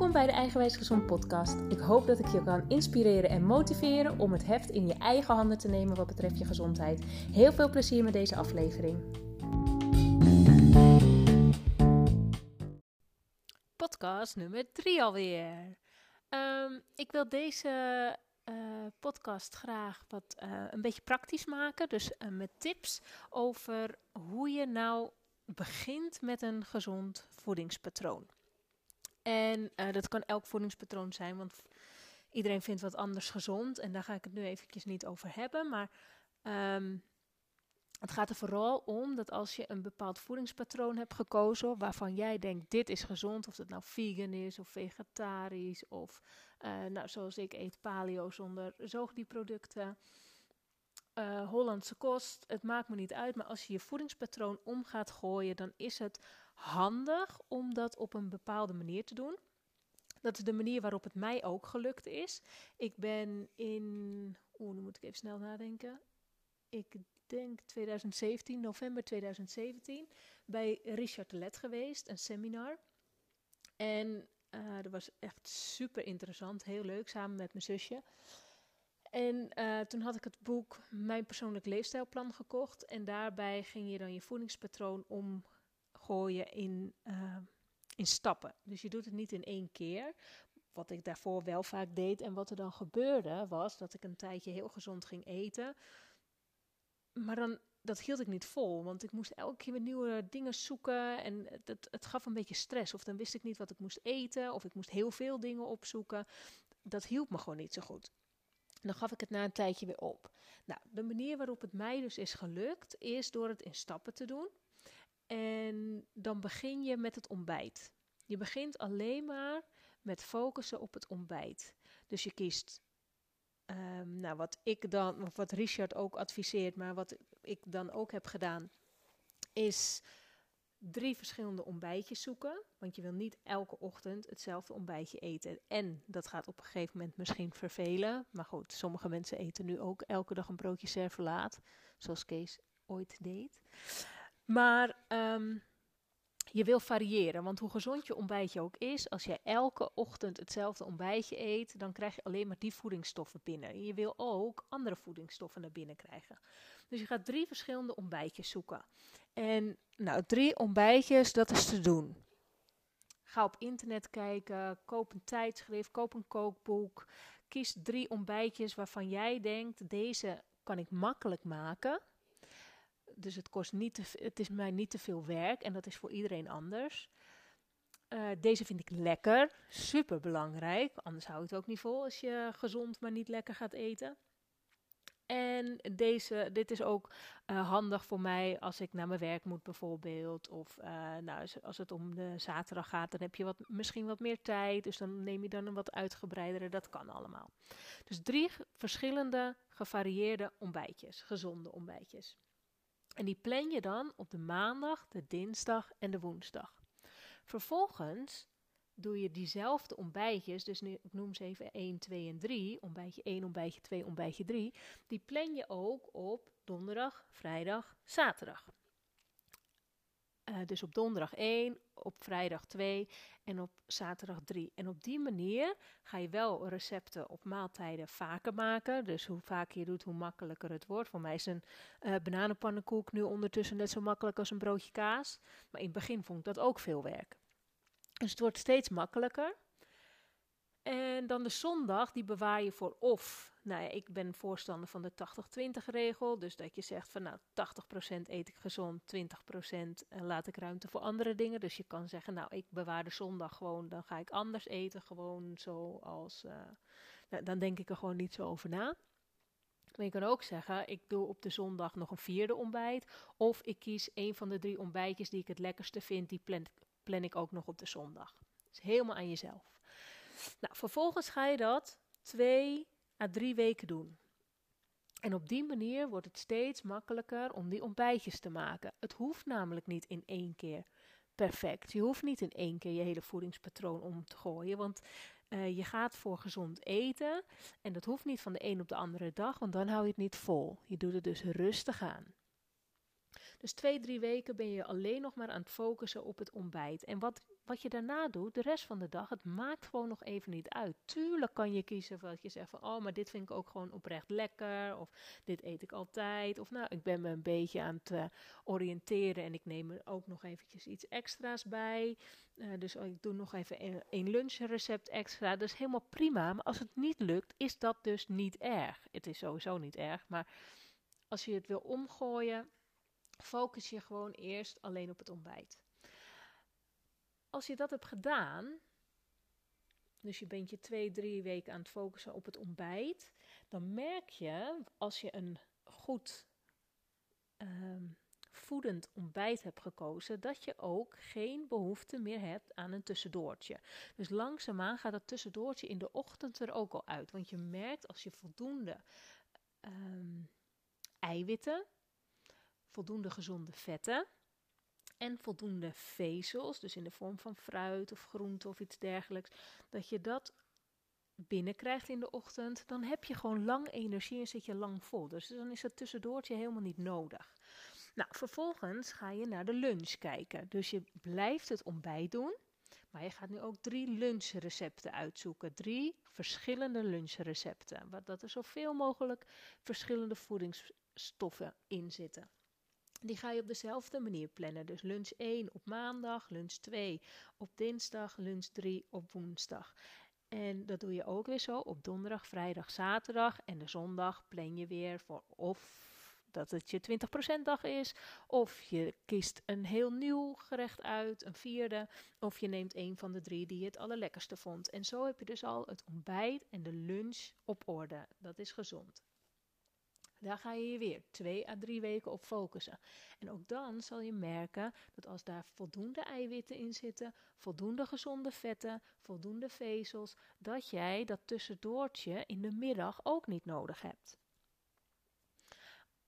Welkom bij de Eigenwijs Gezond podcast. Ik hoop dat ik je kan inspireren en motiveren om het heft in je eigen handen te nemen wat betreft je gezondheid. Heel veel plezier met deze aflevering. Podcast nummer 3 alweer. Um, ik wil deze uh, podcast graag wat uh, een beetje praktisch maken. Dus uh, met tips over hoe je nou begint met een gezond voedingspatroon. En uh, dat kan elk voedingspatroon zijn, want iedereen vindt wat anders gezond. En daar ga ik het nu eventjes niet over hebben. Maar um, het gaat er vooral om dat als je een bepaald voedingspatroon hebt gekozen waarvan jij denkt dit is gezond, of het nou vegan is of vegetarisch of uh, nou, zoals ik eet paleo zonder zoogdierproducten, uh, Hollandse kost, het maakt me niet uit. Maar als je je voedingspatroon om gaat gooien, dan is het handig om dat op een bepaalde manier te doen. Dat is de manier waarop het mij ook gelukt is. Ik ben in, oeh, nu moet ik even snel nadenken. Ik denk 2017, november 2017, bij Richard Let geweest, een seminar. En uh, dat was echt super interessant, heel leuk, samen met mijn zusje. En uh, toen had ik het boek Mijn persoonlijk leefstijlplan gekocht. En daarbij ging je dan je voedingspatroon omgooien in, uh, in stappen. Dus je doet het niet in één keer. Wat ik daarvoor wel vaak deed. En wat er dan gebeurde was dat ik een tijdje heel gezond ging eten. Maar dan, dat hield ik niet vol. Want ik moest elke keer weer nieuwe dingen zoeken. En het, gaf een beetje stress. Of dan wist ik niet wat ik moest eten. Of ik moest heel veel dingen opzoeken. Dat hielp me gewoon niet zo goed. Dan gaf ik het na een tijdje weer op. Nou, de manier waarop het mij dus is gelukt, is door het in stappen te doen. En dan begin je met het ontbijt. Je begint alleen maar met focussen op het ontbijt. Dus je kiest, um, nou wat ik dan, of wat Richard ook adviseert, maar wat ik dan ook heb gedaan, is drie verschillende ontbijtjes zoeken. Want je wil niet elke ochtend hetzelfde ontbijtje eten. En dat gaat op een gegeven moment misschien vervelen. Maar goed, sommige mensen eten nu ook elke dag een broodje servelaat. Zoals Kees ooit deed. Maar um, je wil variëren. Want hoe gezond je ontbijtje ook is, als je elke ochtend hetzelfde ontbijtje eet, dan krijg je alleen maar die voedingsstoffen binnen. Je wil ook andere voedingsstoffen naar binnen krijgen. Dus je gaat drie verschillende ontbijtjes zoeken. En nou, drie ontbijtjes, dat is te doen. Ga op internet kijken, koop een tijdschrift, koop een kookboek. Kies drie ontbijtjes waarvan jij denkt, deze kan ik makkelijk maken. Dus het, kost niet te, het is mij niet te veel werk en dat is voor iedereen anders. Uh, deze vind ik lekker, super belangrijk. Anders hou het ook niet vol als je gezond maar niet lekker gaat eten. En deze, dit is ook uh, handig voor mij als ik naar mijn werk moet bijvoorbeeld. Of uh, nou, als het om de zaterdag gaat, dan heb je wat, misschien wat meer tijd. Dus dan neem je dan een wat uitgebreidere. Dat kan allemaal. Dus drie verschillende gevarieerde ontbijtjes, gezonde ontbijtjes. En die plan je dan op de maandag, de dinsdag en de woensdag. Vervolgens doe je diezelfde ontbijtjes, dus nu, ik noem ze even 1, 2 en 3, ontbijtje 1, ontbijtje 2, ontbijtje 3, die plan je ook op donderdag, vrijdag, zaterdag. Uh, dus op donderdag 1, op vrijdag 2 en op zaterdag 3. En op die manier ga je wel recepten op maaltijden vaker maken. Dus hoe vaker je doet, hoe makkelijker het wordt. Voor mij is een uh, bananenpannenkoek nu ondertussen net zo makkelijk als een broodje kaas. Maar in het begin vond ik dat ook veel werk. Dus het wordt steeds makkelijker. En dan de zondag, die bewaar je voor of. Nou ja, ik ben voorstander van de 80-20 regel. Dus dat je zegt van nou 80% eet ik gezond, 20% laat ik ruimte voor andere dingen. Dus je kan zeggen nou ik bewaar de zondag gewoon, dan ga ik anders eten. Gewoon zoals, uh, nou, dan denk ik er gewoon niet zo over na. Maar je kan ook zeggen, ik doe op de zondag nog een vierde ontbijt. Of ik kies een van de drie ontbijtjes die ik het lekkerste vind, die plan, ik ook nog op de zondag. Dus helemaal aan jezelf. Nou, vervolgens ga je dat twee à drie weken doen. En op die manier wordt het steeds makkelijker om die ontbijtjes te maken. Het hoeft namelijk niet in één keer perfect. Je hoeft niet in één keer je hele voedingspatroon om te gooien. Want uh, je gaat voor gezond eten. En dat hoeft niet van de een op de andere dag, want dan hou je het niet vol. Je doet het dus rustig aan. Dus twee, drie weken ben je alleen nog maar aan het focussen op het ontbijt. En wat, wat je daarna doet, de rest van de dag, het maakt gewoon nog even niet uit. Tuurlijk kan je kiezen wat je zegt van, oh, maar dit vind ik ook gewoon oprecht lekker. Of dit eet ik altijd. Of nou, ik ben me een beetje aan het uh, oriënteren en ik neem er ook nog eventjes iets extra's bij. Uh, dus ik doe nog even een, een lunchrecept extra. Dat is helemaal prima. Maar als het niet lukt, is dat dus niet erg. Het is sowieso niet erg, maar als je het wil omgooien, focus je gewoon eerst alleen op het ontbijt. Als je dat hebt gedaan, dus je bent je twee, drie weken aan het focussen op het ontbijt, dan merk je als je een goed um, voedend ontbijt hebt gekozen, dat je ook geen behoefte meer hebt aan een tussendoortje. Dus langzaamaan gaat dat tussendoortje in de ochtend er ook al uit. Want je merkt als je voldoende um, eiwitten, voldoende gezonde vetten en voldoende vezels, dus in de vorm van fruit of groente of iets dergelijks, dat je dat binnenkrijgt in de ochtend, dan heb je gewoon lang energie en zit je lang vol. Dus dan is het tussendoortje helemaal niet nodig. Nou, vervolgens ga je naar de lunch kijken. Dus je blijft het ontbijt doen, maar je gaat nu ook drie lunchrecepten uitzoeken. Drie verschillende lunchrecepten. Wat dat er zoveel mogelijk verschillende voedingsstoffen in zitten. Die ga je op dezelfde manier plannen. Dus lunch 1 op maandag, lunch 2 op dinsdag, lunch 3 op woensdag. En dat doe je ook weer zo op donderdag, vrijdag, zaterdag. En de zondag plan je weer voor of dat het je 20% dag is. Of je kiest een heel nieuw gerecht uit, een vierde. Of je neemt een van de drie die je het allerlekkerste vond. En zo heb je dus al het ontbijt en de lunch op orde. Dat is gezond. Daar ga je je weer twee à drie weken op focussen. En ook dan zal je merken dat als daar voldoende eiwitten in zitten, voldoende gezonde vetten, voldoende vezels, dat jij dat tussendoortje in de middag ook niet nodig hebt.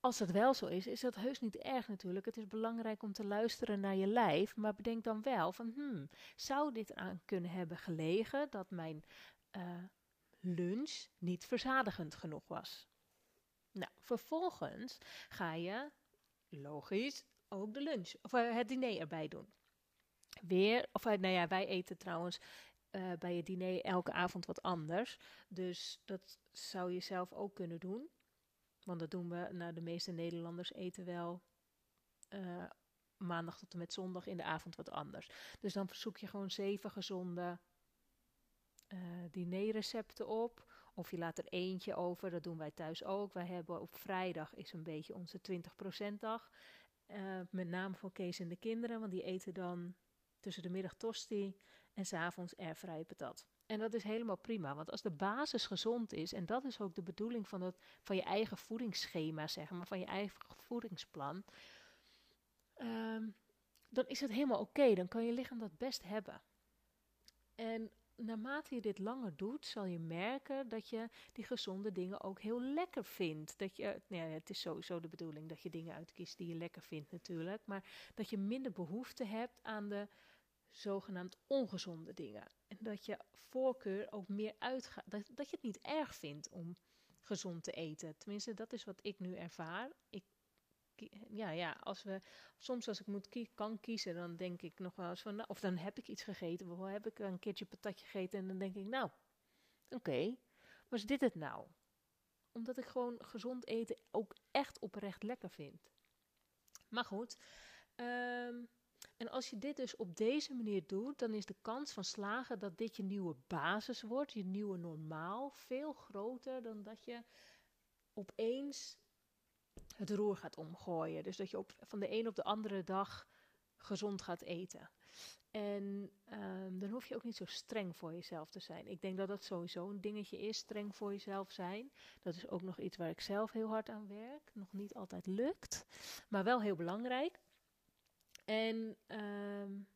Als het wel zo is, is dat heus niet erg natuurlijk. Het is belangrijk om te luisteren naar je lijf, maar bedenk dan wel van, hmm, zou dit aan kunnen hebben gelegen dat mijn uh, lunch niet verzadigend genoeg was? Nou, vervolgens ga je, logisch, ook de lunch of uh, het diner erbij doen. Weer, of uh, nou ja, wij eten trouwens uh, bij het diner elke avond wat anders. Dus dat zou je zelf ook kunnen doen. Want dat doen we, nou de meeste Nederlanders eten wel maandag tot en met zondag in de avond wat anders. Dus dan verzoek je gewoon zeven gezonde dinerrecepten op. Of je laat er eentje over, dat doen wij thuis ook. Wij hebben op vrijdag is een beetje onze 20% dag. Uh, met name voor Kees en de kinderen, want die eten dan tussen de middag tosti en s'avonds airvrije patat. En dat is helemaal prima, want als de basis gezond is, en dat is ook de bedoeling van, het, van je eigen voedingsschema, zeg maar, van je eigen voedingsplan, um, dan is het helemaal oké. Dan kan je lichaam dat best hebben. En naarmate je dit langer doet, zal je merken dat je die gezonde dingen ook heel lekker vindt. Dat je, nou ja, het is sowieso de bedoeling dat je dingen uitkiest die je lekker vindt natuurlijk, maar dat je minder behoefte hebt aan de zogenaamd ongezonde dingen. En dat je voorkeur ook meer uitgaat, dat, dat je het niet erg vindt om gezond te eten. Tenminste, dat is wat ik nu ervaar. Ik ja, ja, als we soms als ik moet kan kiezen, dan denk ik nog wel eens van, nou, of dan heb ik iets gegeten, bijvoorbeeld heb ik een keertje patatje gegeten en dan denk ik, nou, oké, was dit het nou? Omdat ik gewoon gezond eten ook echt oprecht lekker vind. Maar goed, um, en als je dit dus op deze manier doet, dan is de kans van slagen dat dit je nieuwe basis wordt, je nieuwe normaal, veel groter dan dat je opeens het roer gaat omgooien. Dus dat je op, van de een op de andere dag gezond gaat eten. En um, dan hoef je ook niet zo streng voor jezelf te zijn. Ik denk dat dat sowieso een dingetje is, streng voor jezelf zijn. Dat is ook nog iets waar ik zelf heel hard aan werk. Nog niet altijd lukt, maar wel heel belangrijk. En um,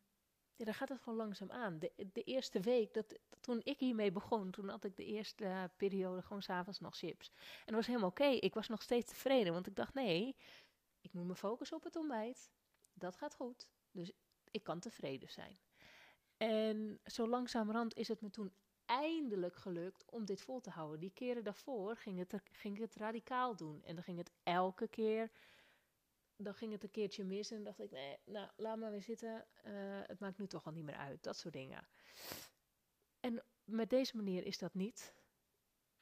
ja, dan gaat het gewoon langzaam aan. De, de eerste week, dat, toen ik hiermee begon, toen had ik de eerste uh, periode gewoon s'avonds nog chips. En dat was helemaal oké. Ik was nog steeds tevreden, want ik dacht, nee, ik moet me focussen op het ontbijt. Dat gaat goed. Dus ik kan tevreden zijn. En zo langzamerhand is het me toen eindelijk gelukt om dit vol te houden. Die keren daarvoor ging het, ging het radicaal doen. En dan ging het elke keer dan ging het een keertje mis en dacht ik, nee, nou, laat maar weer zitten. Eh, het maakt nu toch al niet meer uit. Dat soort dingen. En met deze manier is dat niet,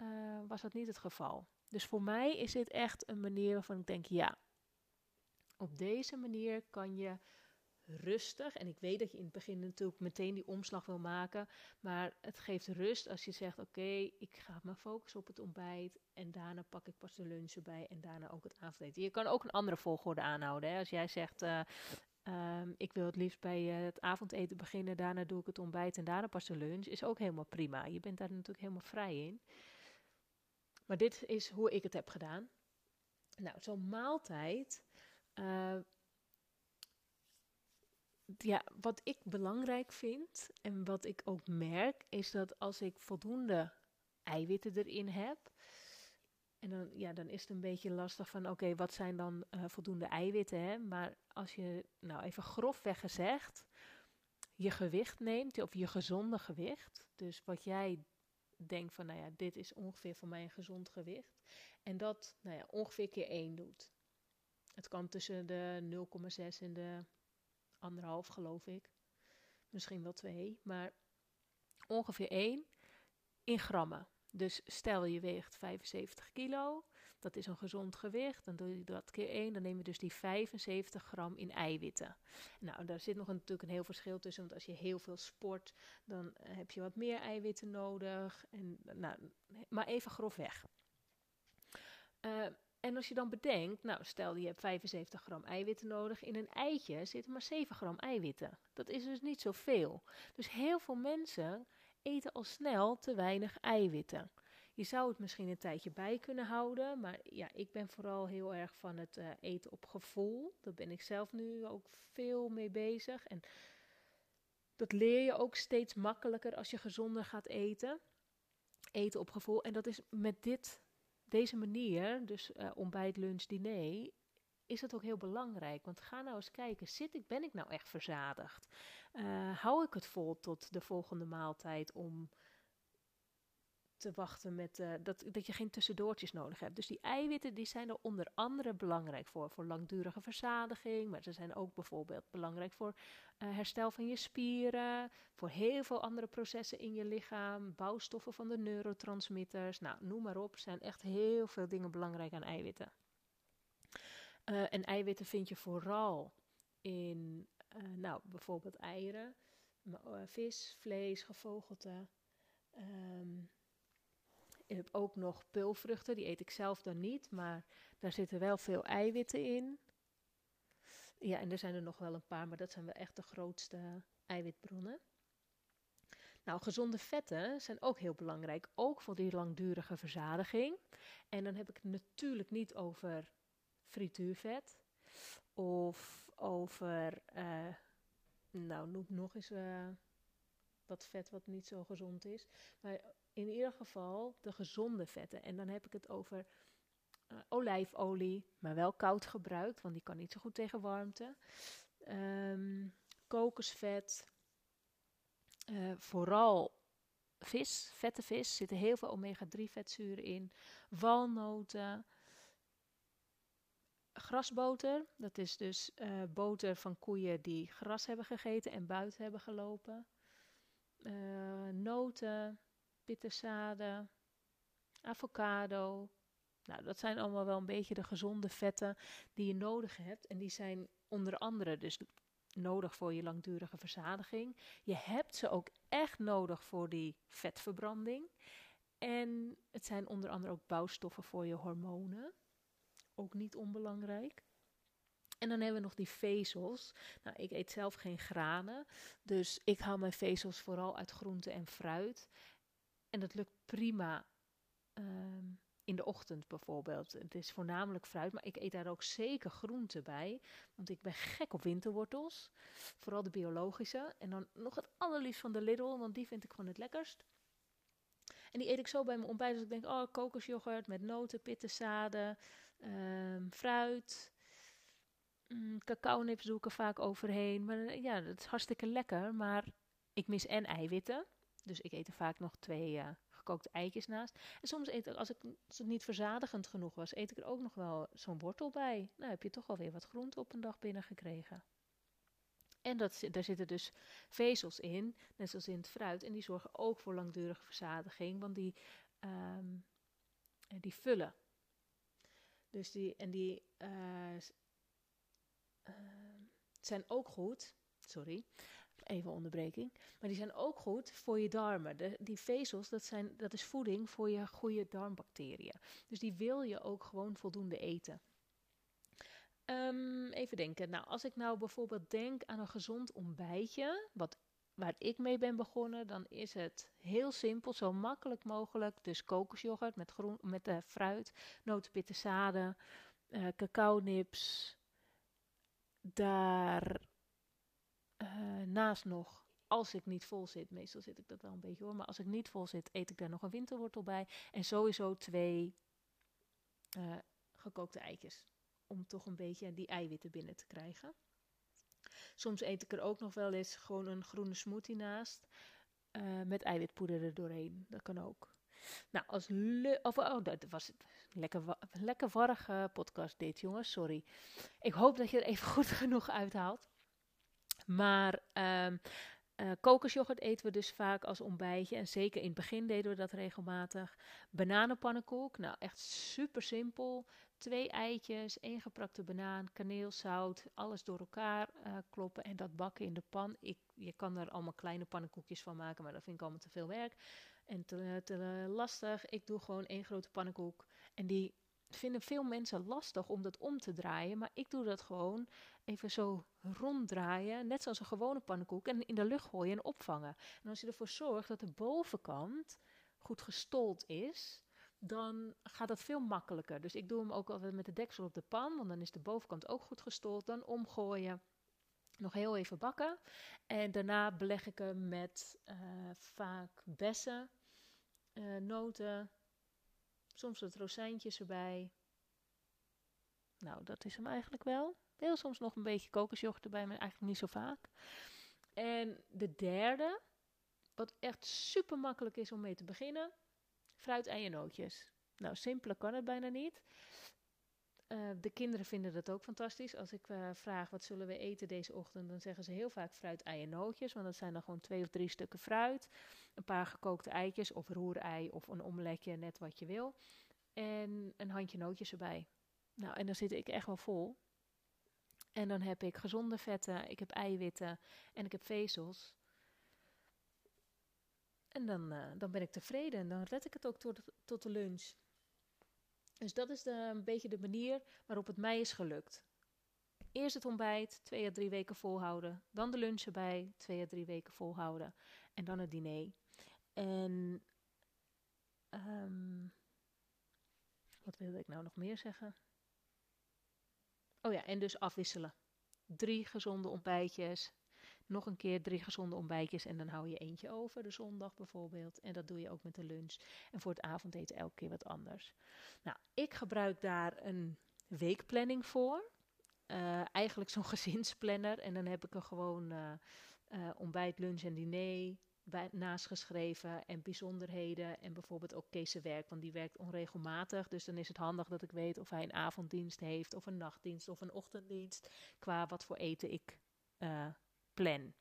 uh, was dat niet het geval. Dus voor mij is dit echt een manier waarvan ik denk, ja, op deze manier kan je rustig. En ik weet dat je in het begin natuurlijk meteen die omslag wil maken. Maar het geeft rust als je zegt: Oké, ik ga me focussen op het ontbijt. En daarna pak ik pas de lunch erbij. En daarna ook het avondeten. Je kan ook een andere volgorde aanhouden. Hè? Als jij zegt. Uh, ik wil het liefst bij uh, het avondeten beginnen, daarna doe ik het ontbijt en daarna pas de lunch, is ook helemaal prima. Je bent daar natuurlijk helemaal vrij in. Maar dit is hoe ik het heb gedaan. Nou, zo'n maaltijd uh, ja, wat ik belangrijk vind en wat ik ook merk, is dat als ik voldoende eiwitten erin heb. En dan, ja, dan is het een beetje lastig van, oké, wat zijn dan uh, voldoende eiwitten? Hè? Maar als je, nou even grofweg gezegd, je gewicht neemt, of je gezonde gewicht. Dus wat jij denkt van, nou ja, dit is ongeveer voor mij een gezond gewicht. En dat, nou ja, ongeveer keer 1 doet. Het kan tussen de 0,6 en de anderhalf geloof ik. Misschien wel twee, maar ongeveer één in grammen. Dus stel je weegt 75 kilo, dat is een gezond gewicht, dan doe je dat keer 1, dan neem je dus die 75 gram in eiwitten. Nou, daar zit nog een, natuurlijk een heel verschil tussen, want als je heel veel sport, dan heb je wat meer eiwitten nodig. En, nou, maar even grofweg. Uh, en als je dan bedenkt, nou stel je hebt 75 gram eiwitten nodig, in een eitje zitten maar 7 gram eiwitten. Dat is dus niet zoveel. Dus heel veel mensen eten al snel te weinig eiwitten. Je zou het misschien een tijdje bij kunnen houden, maar ja, ik ben vooral heel erg van het uh, eten op gevoel. Daar ben ik zelf nu ook veel mee bezig. En dat leer je ook steeds makkelijker als je gezonder gaat eten. Eten op gevoel. En dat is met dit deze manier, dus uh, ontbijt, lunch, diner, is het ook heel belangrijk. Want ga nou eens kijken, zit ik, ben ik nou echt verzadigd? Uh, hou ik het vol tot de volgende maaltijd om te wachten met uh, dat, dat je geen tussendoortjes nodig hebt. Dus die eiwitten die zijn er onder andere belangrijk voor, voor langdurige verzadiging, maar ze zijn ook bijvoorbeeld belangrijk voor uh, herstel van je spieren, voor heel veel andere processen in je lichaam, bouwstoffen van de neurotransmitters, nou noem maar op, zijn echt heel veel dingen belangrijk aan eiwitten. Uh, en eiwitten vind je vooral in, nou bijvoorbeeld eieren, vis, vlees, gevogelte. Um, ik heb ook nog pulvruchten, die eet ik zelf dan niet, maar daar zitten wel veel eiwitten in. Ja, en er zijn er nog wel een paar, maar dat zijn wel echt de grootste eiwitbronnen. Nou, gezonde vetten zijn ook heel belangrijk, ook voor die langdurige verzadiging. En dan heb ik het natuurlijk niet over frituurvet of over, uh, nou noem nog eens uh, wat vet wat niet zo gezond is. Maar in ieder geval de gezonde vetten. En dan heb ik het over uh, olijfolie, maar wel koud gebruikt, want die kan niet zo goed tegen warmte. Um, kokosvet. Uh, vooral vis, vette vis, zitten heel veel omega-3 vetzuren in. Walnoten. Grasboter, dat is dus uh, boter van koeien die gras hebben gegeten en buiten hebben gelopen. Noten, bitterzaden, avocado. Nou, dat zijn allemaal wel een beetje de gezonde vetten die je nodig hebt. En die zijn onder andere dus nodig voor je langdurige verzadiging. Je hebt ze ook echt nodig voor die vetverbranding. En het zijn onder andere ook bouwstoffen voor je hormonen. Ook niet onbelangrijk. En dan hebben we nog die vezels. Nou, ik eet zelf geen granen, dus ik haal mijn vezels vooral uit groente en fruit. En dat lukt prima um, in de ochtend bijvoorbeeld. Het is voornamelijk fruit, maar ik eet daar ook zeker groenten bij. Want ik ben gek op winterwortels. Vooral de biologische. En dan nog het allerliefst van de Lidl, want die vind ik gewoon het lekkerst. En die eet ik zo bij mijn ontbijt. Dus ik denk, oh, kokosjoghurt met noten, pittenzaden, um, fruit. Mm, cacao nips doe ik er vaak overheen. Maar ja, dat is hartstikke lekker. Maar ik mis en eiwitten. Dus ik eet er vaak nog twee uh, gekookte eitjes naast. En soms eet ik, als, ik, het niet verzadigend genoeg was, eet ik er ook nog wel zo'n wortel bij. Nou heb je toch alweer wat groente op een dag binnengekregen. En dat, daar zitten dus vezels in, net zoals in het fruit. En die zorgen ook voor langdurige verzadiging, want die, um, die vullen. Dus die, en die uh, zijn ook goed, sorry, even onderbreking, maar die zijn ook goed voor je darmen. De, die vezels, dat, zijn, dat is voeding voor je goede darmbacteriën. Dus die wil je ook gewoon voldoende eten. Um, even denken. Nou, als ik nou bijvoorbeeld denk aan een gezond ontbijtje, wat, waar ik mee ben begonnen, dan is het heel simpel, zo makkelijk mogelijk. Dus kokosjoghurt met, groen, met uh, fruit, notenpitten, zaden, uh, cacao nips. Daar uh, naast nog, als ik niet vol zit, meestal zit ik dat wel een beetje hoor, maar als ik niet vol zit, eet ik daar nog een winterwortel bij. En sowieso twee gekookte eitjes om toch een beetje die eiwitten binnen te krijgen. Soms eet ik er ook nog wel eens gewoon een groene smoothie naast. Uh, met eiwitpoeder er doorheen. Dat kan ook. Nou, als of, oh, dat was het. Lekker, lekker warrige podcast dit, jongens. Sorry. Ik hoop dat je er even goed genoeg uithaalt. Maar um, kokosjoghurt eten we dus vaak als ontbijtje. En zeker in het begin deden we dat regelmatig. Bananenpannenkoek. Nou, echt super simpel. Twee eitjes, één geprakte banaan, kaneel, zout, alles door elkaar uh, kloppen en dat bakken in de pan. Ik, je kan er allemaal kleine pannenkoekjes van maken, maar dat vind ik allemaal te veel werk en te, te lastig. Ik doe gewoon één grote pannenkoek en die vinden veel mensen lastig om dat om te draaien, maar ik doe dat gewoon even zo ronddraaien, net zoals een gewone pannenkoek en in de lucht gooien en opvangen. En als je ervoor zorgt dat de bovenkant goed gestold is, dan gaat dat veel makkelijker. Dus ik doe hem ook altijd met de deksel op de pan, want dan is de bovenkant ook goed gestold. Dan omgooien, nog heel even bakken. En daarna beleg ik hem met uh, vaak bessen, uh, noten, soms wat rozijntjes erbij. Nou, dat is hem eigenlijk wel. Heel soms nog een beetje kokosjoghurt erbij, maar eigenlijk niet zo vaak. En de derde, wat echt super makkelijk is om mee te beginnen, fruit. Nou, simpeler kan het bijna niet. Uh, de kinderen vinden dat ook fantastisch. Als ik uh, vraag wat zullen we eten deze ochtend, dan zeggen ze heel vaak fruit, ei en nootjes. Want dat zijn dan gewoon twee of drie stukken fruit. Een paar gekookte eitjes of roerei of een omeletje, net wat je wil. En een handje nootjes erbij. Nou, en dan zit ik echt wel vol. En dan heb ik gezonde vetten, ik heb eiwitten en ik heb vezels. En dan, uh, dan ben ik tevreden en dan red ik het ook tot, tot de lunch. Dus dat is een beetje de manier waarop het mij is gelukt. Eerst het ontbijt, twee à drie weken volhouden. Dan de lunch erbij, twee à drie weken volhouden. En dan het diner. En um, wat wilde ik nou nog meer zeggen? Oh ja, en dus afwisselen. Drie gezonde ontbijtjes, nog een keer drie gezonde ontbijtjes en dan hou je eentje over, de zondag bijvoorbeeld. En dat doe je ook met de lunch. En voor het avondeten elke keer wat anders. Nou, ik gebruik daar een weekplanning voor. Uh, eigenlijk zo'n gezinsplanner. En dan heb ik er gewoon uh, uh, ontbijt, lunch en diner naast geschreven. En bijzonderheden. En bijvoorbeeld ook Kees werk, want die werkt onregelmatig. Dus dan is het handig dat ik weet of hij een avonddienst heeft, of een nachtdienst, of een ochtenddienst. Qua wat voor eten ik plan.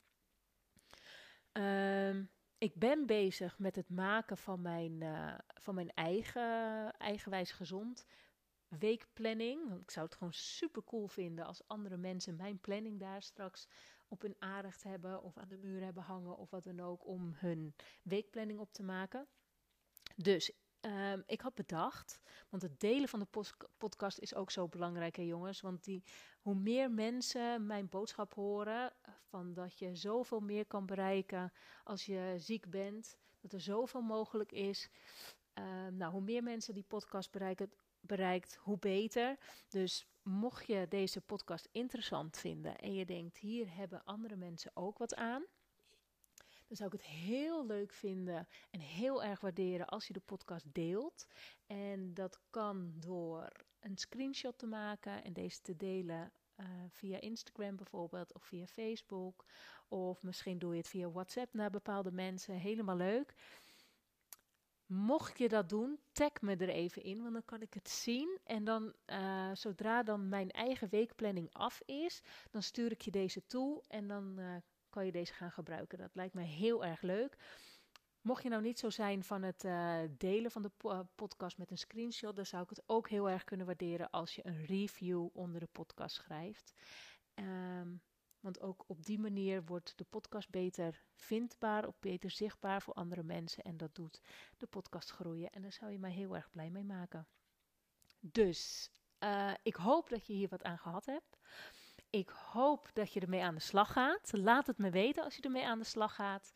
Um, ik ben bezig met het maken van mijn, uh, van mijn eigen eigenwijs gezond weekplanning. Want ik zou het gewoon super cool vinden als andere mensen mijn planning daar straks op hun aanrecht hebben of aan de muur hebben hangen of wat dan ook om hun weekplanning op te maken. Dus Um, ik had bedacht, want het delen van de podcast is ook zo belangrijk, hè jongens. Want die, hoe meer mensen mijn boodschap horen, van dat je zoveel meer kan bereiken als je ziek bent, dat er zoveel mogelijk is. Um, nou, hoe meer mensen die podcast bereikt, hoe beter. Dus mocht je deze podcast interessant vinden en je denkt, hier hebben andere mensen ook wat aan dan zou ik het heel leuk vinden en heel erg waarderen als je de podcast deelt. En dat kan door een screenshot te maken en deze te delen uh, via Instagram bijvoorbeeld of via Facebook. Of misschien doe je het via WhatsApp naar bepaalde mensen. Helemaal leuk. Mocht je dat doen, tag me er even in, want dan kan ik het zien. En dan, uh, zodra dan mijn eigen weekplanning af is, dan stuur ik je deze toe en dan uh, kan je deze gaan gebruiken. Dat lijkt me heel erg leuk. Mocht je nou niet zo zijn van het uh, delen van de po podcast met een screenshot, dan zou ik het ook heel erg kunnen waarderen als je een review onder de podcast schrijft. Um, want ook op die manier wordt de podcast beter vindbaar, of beter zichtbaar voor andere mensen. En dat doet de podcast groeien. En daar zou je mij heel erg blij mee maken. Dus uh, ik hoop dat je hier wat aan gehad hebt. Ik hoop dat je ermee aan de slag gaat. Laat het me weten als je ermee aan de slag gaat.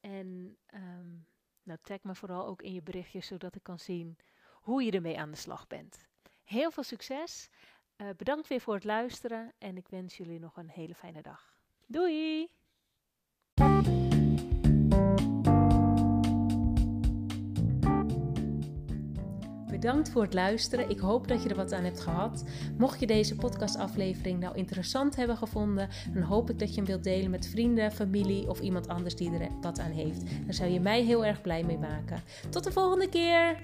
En um, nou, tag me vooral ook in je berichtjes, zodat ik kan zien hoe je ermee aan de slag bent. Heel veel succes. Uh, bedankt weer voor het luisteren en ik wens jullie nog een hele fijne dag. Doei! Bedankt voor het luisteren. Ik hoop dat je er wat aan hebt gehad. Mocht je deze podcastaflevering nou interessant hebben gevonden, dan hoop ik dat je hem wilt delen met vrienden, familie of iemand anders die er wat aan heeft. Daar zou je mij heel erg blij mee maken. Tot de volgende keer!